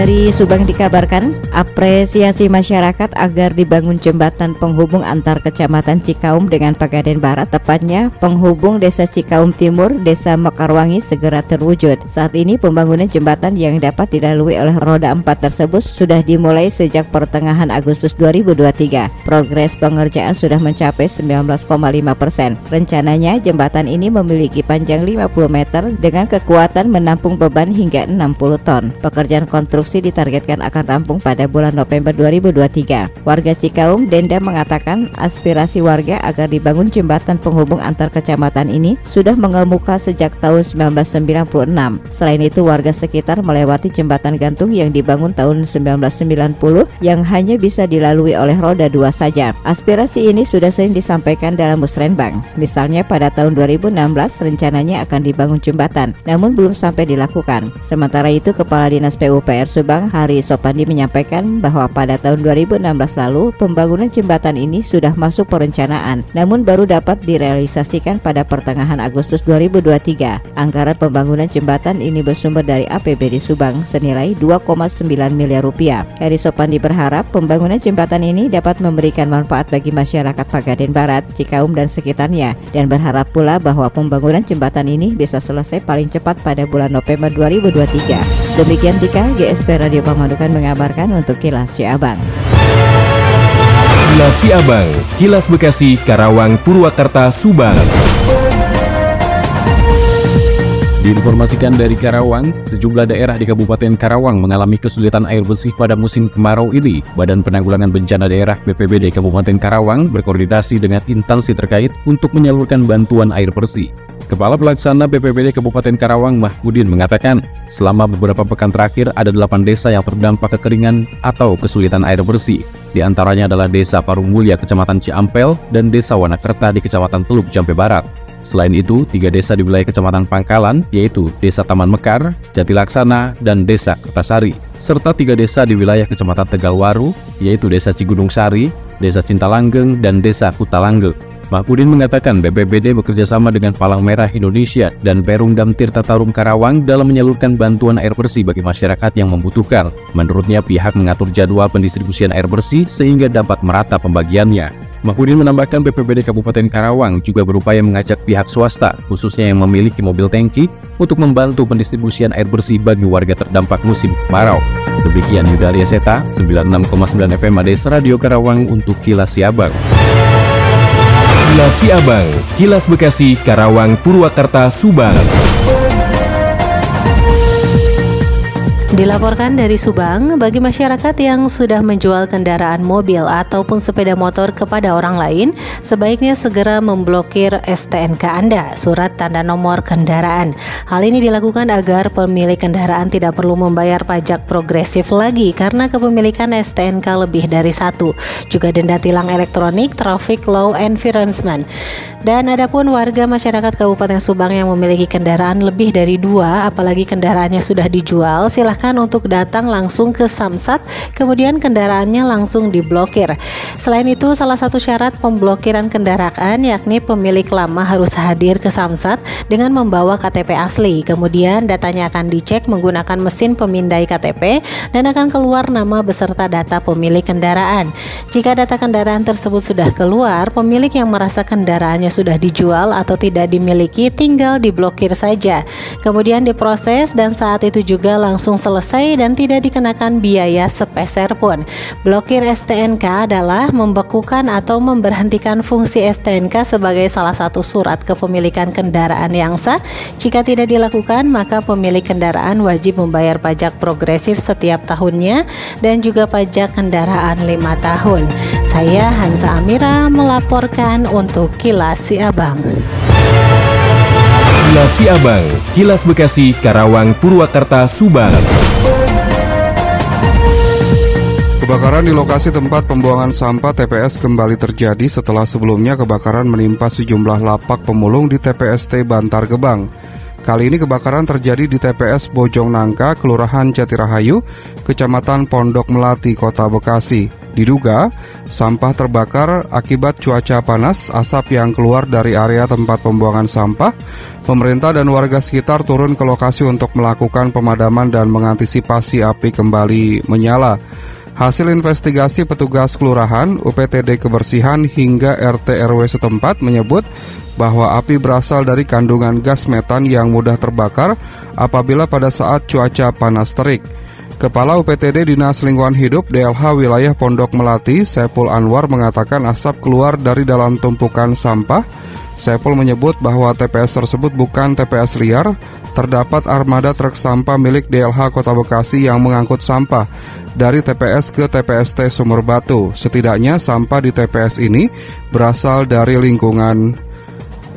Dari Subang dikabarkan, apresiasi masyarakat agar dibangun jembatan penghubung antar kecamatan Cikaum dengan Pagaden Barat, tepatnya penghubung Desa Cikaum Timur, Desa Mekarwangi segera terwujud. Saat ini pembangunan jembatan yang dapat dilalui oleh roda 4 tersebut sudah dimulai sejak pertengahan Agustus 2023. Progres pengerjaan sudah mencapai 19,5 persen. Rencananya jembatan ini memiliki panjang 50 meter dengan kekuatan menampung beban hingga 60 ton. Pekerjaan konstruksi konstruksi ditargetkan akan rampung pada bulan November 2023. Warga Cikaum, Denda mengatakan aspirasi warga agar dibangun jembatan penghubung antar kecamatan ini sudah mengemuka sejak tahun 1996. Selain itu, warga sekitar melewati jembatan gantung yang dibangun tahun 1990 yang hanya bisa dilalui oleh roda dua saja. Aspirasi ini sudah sering disampaikan dalam musrenbang. Misalnya pada tahun 2016 rencananya akan dibangun jembatan, namun belum sampai dilakukan. Sementara itu, Kepala Dinas PUPR Subang Hari Sopandi menyampaikan bahwa pada tahun 2016 lalu pembangunan jembatan ini sudah masuk perencanaan namun baru dapat direalisasikan pada pertengahan Agustus 2023. Anggaran pembangunan jembatan ini bersumber dari APBD Subang senilai 2,9 miliar rupiah. Heri Sopandi berharap pembangunan jembatan ini dapat memberikan manfaat bagi masyarakat Pagaden Barat, Cikaum dan sekitarnya dan berharap pula bahwa pembangunan jembatan ini bisa selesai paling cepat pada bulan November 2023. Demikian Tika GS Radio Pamanukan mengabarkan untuk Kilas Ciabang. Kilas Ciabang, Kilas Bekasi, Karawang, Purwakarta, Subang. Diinformasikan dari Karawang, sejumlah daerah di Kabupaten Karawang mengalami kesulitan air bersih pada musim kemarau ini. Badan Penanggulangan Bencana Daerah BPBD Kabupaten Karawang berkoordinasi dengan instansi terkait untuk menyalurkan bantuan air bersih. Kepala Pelaksana BPBD Kabupaten Karawang Mahmudin mengatakan, selama beberapa pekan terakhir ada delapan desa yang terdampak kekeringan atau kesulitan air bersih. Di antaranya adalah Desa Parung Mulia, Kecamatan Ciampel, dan Desa Wanakerta di Kecamatan Teluk Jampe Barat. Selain itu, tiga desa di wilayah Kecamatan Pangkalan, yaitu Desa Taman Mekar, Jatilaksana, dan Desa Kertasari, serta tiga desa di wilayah Kecamatan Tegalwaru, yaitu Desa Cigunung Sari, Desa Cintalanggeng, dan Desa Kutalanggeng. Mahmudin mengatakan BPBD bekerjasama dengan Palang Merah Indonesia dan Perumdam Tirta Tarum Karawang dalam menyalurkan bantuan air bersih bagi masyarakat yang membutuhkan. Menurutnya pihak mengatur jadwal pendistribusian air bersih sehingga dapat merata pembagiannya. Mahmudin menambahkan BPBD Kabupaten Karawang juga berupaya mengajak pihak swasta, khususnya yang memiliki mobil tangki, untuk membantu pendistribusian air bersih bagi warga terdampak musim kemarau. Demikian Yudalia Seta, 96,9 FM Ades Radio Karawang untuk Kilas Siabang. Kilas Siabang, Kilas Bekasi, Karawang, Purwakarta, Subang. Dilaporkan dari Subang, bagi masyarakat yang sudah menjual kendaraan mobil ataupun sepeda motor kepada orang lain, sebaiknya segera memblokir STNK Anda, surat tanda nomor kendaraan. Hal ini dilakukan agar pemilik kendaraan tidak perlu membayar pajak progresif lagi karena kepemilikan STNK lebih dari satu. Juga denda tilang elektronik, traffic law enforcement. Dan adapun warga masyarakat Kabupaten Subang yang memiliki kendaraan lebih dari dua, apalagi kendaraannya sudah dijual, silahkan diarahkan untuk datang langsung ke Samsat, kemudian kendaraannya langsung diblokir. Selain itu, salah satu syarat pemblokiran kendaraan yakni pemilik lama harus hadir ke Samsat dengan membawa KTP asli. Kemudian datanya akan dicek menggunakan mesin pemindai KTP dan akan keluar nama beserta data pemilik kendaraan. Jika data kendaraan tersebut sudah keluar, pemilik yang merasa kendaraannya sudah dijual atau tidak dimiliki tinggal diblokir saja. Kemudian diproses dan saat itu juga langsung selesai selesai dan tidak dikenakan biaya sepeser pun. Blokir STNK adalah membekukan atau memberhentikan fungsi STNK sebagai salah satu surat kepemilikan kendaraan yang sah. Jika tidak dilakukan, maka pemilik kendaraan wajib membayar pajak progresif setiap tahunnya dan juga pajak kendaraan lima tahun. Saya Hansa Amira melaporkan untuk Kilas Siabang. Kilas Siabang, Kilas Bekasi, Karawang, Purwakarta, Subang. Kebakaran di lokasi tempat pembuangan sampah TPS kembali terjadi setelah sebelumnya kebakaran menimpa sejumlah lapak pemulung di TPST Bantar Gebang. Kali ini kebakaran terjadi di TPS Bojong Nangka, Kelurahan Jatirahayu, Kecamatan Pondok Melati, Kota Bekasi. Diduga, sampah terbakar akibat cuaca panas, asap yang keluar dari area tempat pembuangan sampah. Pemerintah dan warga sekitar turun ke lokasi untuk melakukan pemadaman dan mengantisipasi api kembali menyala. Hasil investigasi petugas kelurahan, UPTD Kebersihan hingga RT RW setempat menyebut bahwa api berasal dari kandungan gas metan yang mudah terbakar apabila pada saat cuaca panas terik. Kepala UPTD Dinas Lingkungan Hidup DLH Wilayah Pondok Melati, Sepul Anwar mengatakan asap keluar dari dalam tumpukan sampah. Sepul menyebut bahwa TPS tersebut bukan TPS liar, terdapat armada truk sampah milik DLH Kota Bekasi yang mengangkut sampah dari TPS ke TPST Sumur Batu. Setidaknya sampah di TPS ini berasal dari lingkungan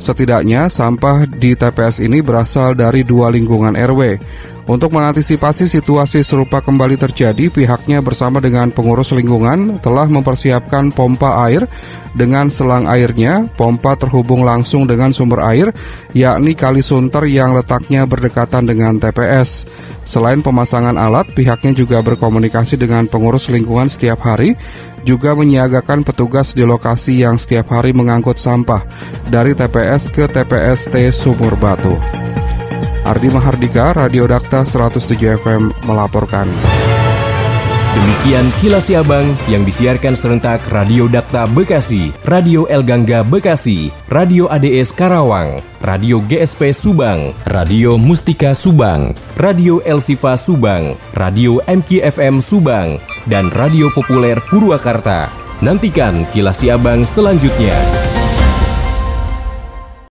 Setidaknya sampah di TPS ini berasal dari dua lingkungan RW. Untuk mengantisipasi situasi serupa kembali terjadi, pihaknya bersama dengan pengurus lingkungan telah mempersiapkan pompa air dengan selang airnya. Pompa terhubung langsung dengan sumber air, yakni Kali Sunter yang letaknya berdekatan dengan TPS. Selain pemasangan alat, pihaknya juga berkomunikasi dengan pengurus lingkungan setiap hari, juga menyiagakan petugas di lokasi yang setiap hari mengangkut sampah dari TPS ke TPST Sumur Batu. Ardi Mahardika, Radio Dakta 107 FM melaporkan. Demikian kilas Siabang yang disiarkan serentak Radio Dakta Bekasi, Radio El Gangga Bekasi, Radio ADS Karawang, Radio GSP Subang, Radio Mustika Subang, Radio El Sifa Subang, Radio MKFM Subang, dan Radio Populer Purwakarta. Nantikan kilas Siabang selanjutnya.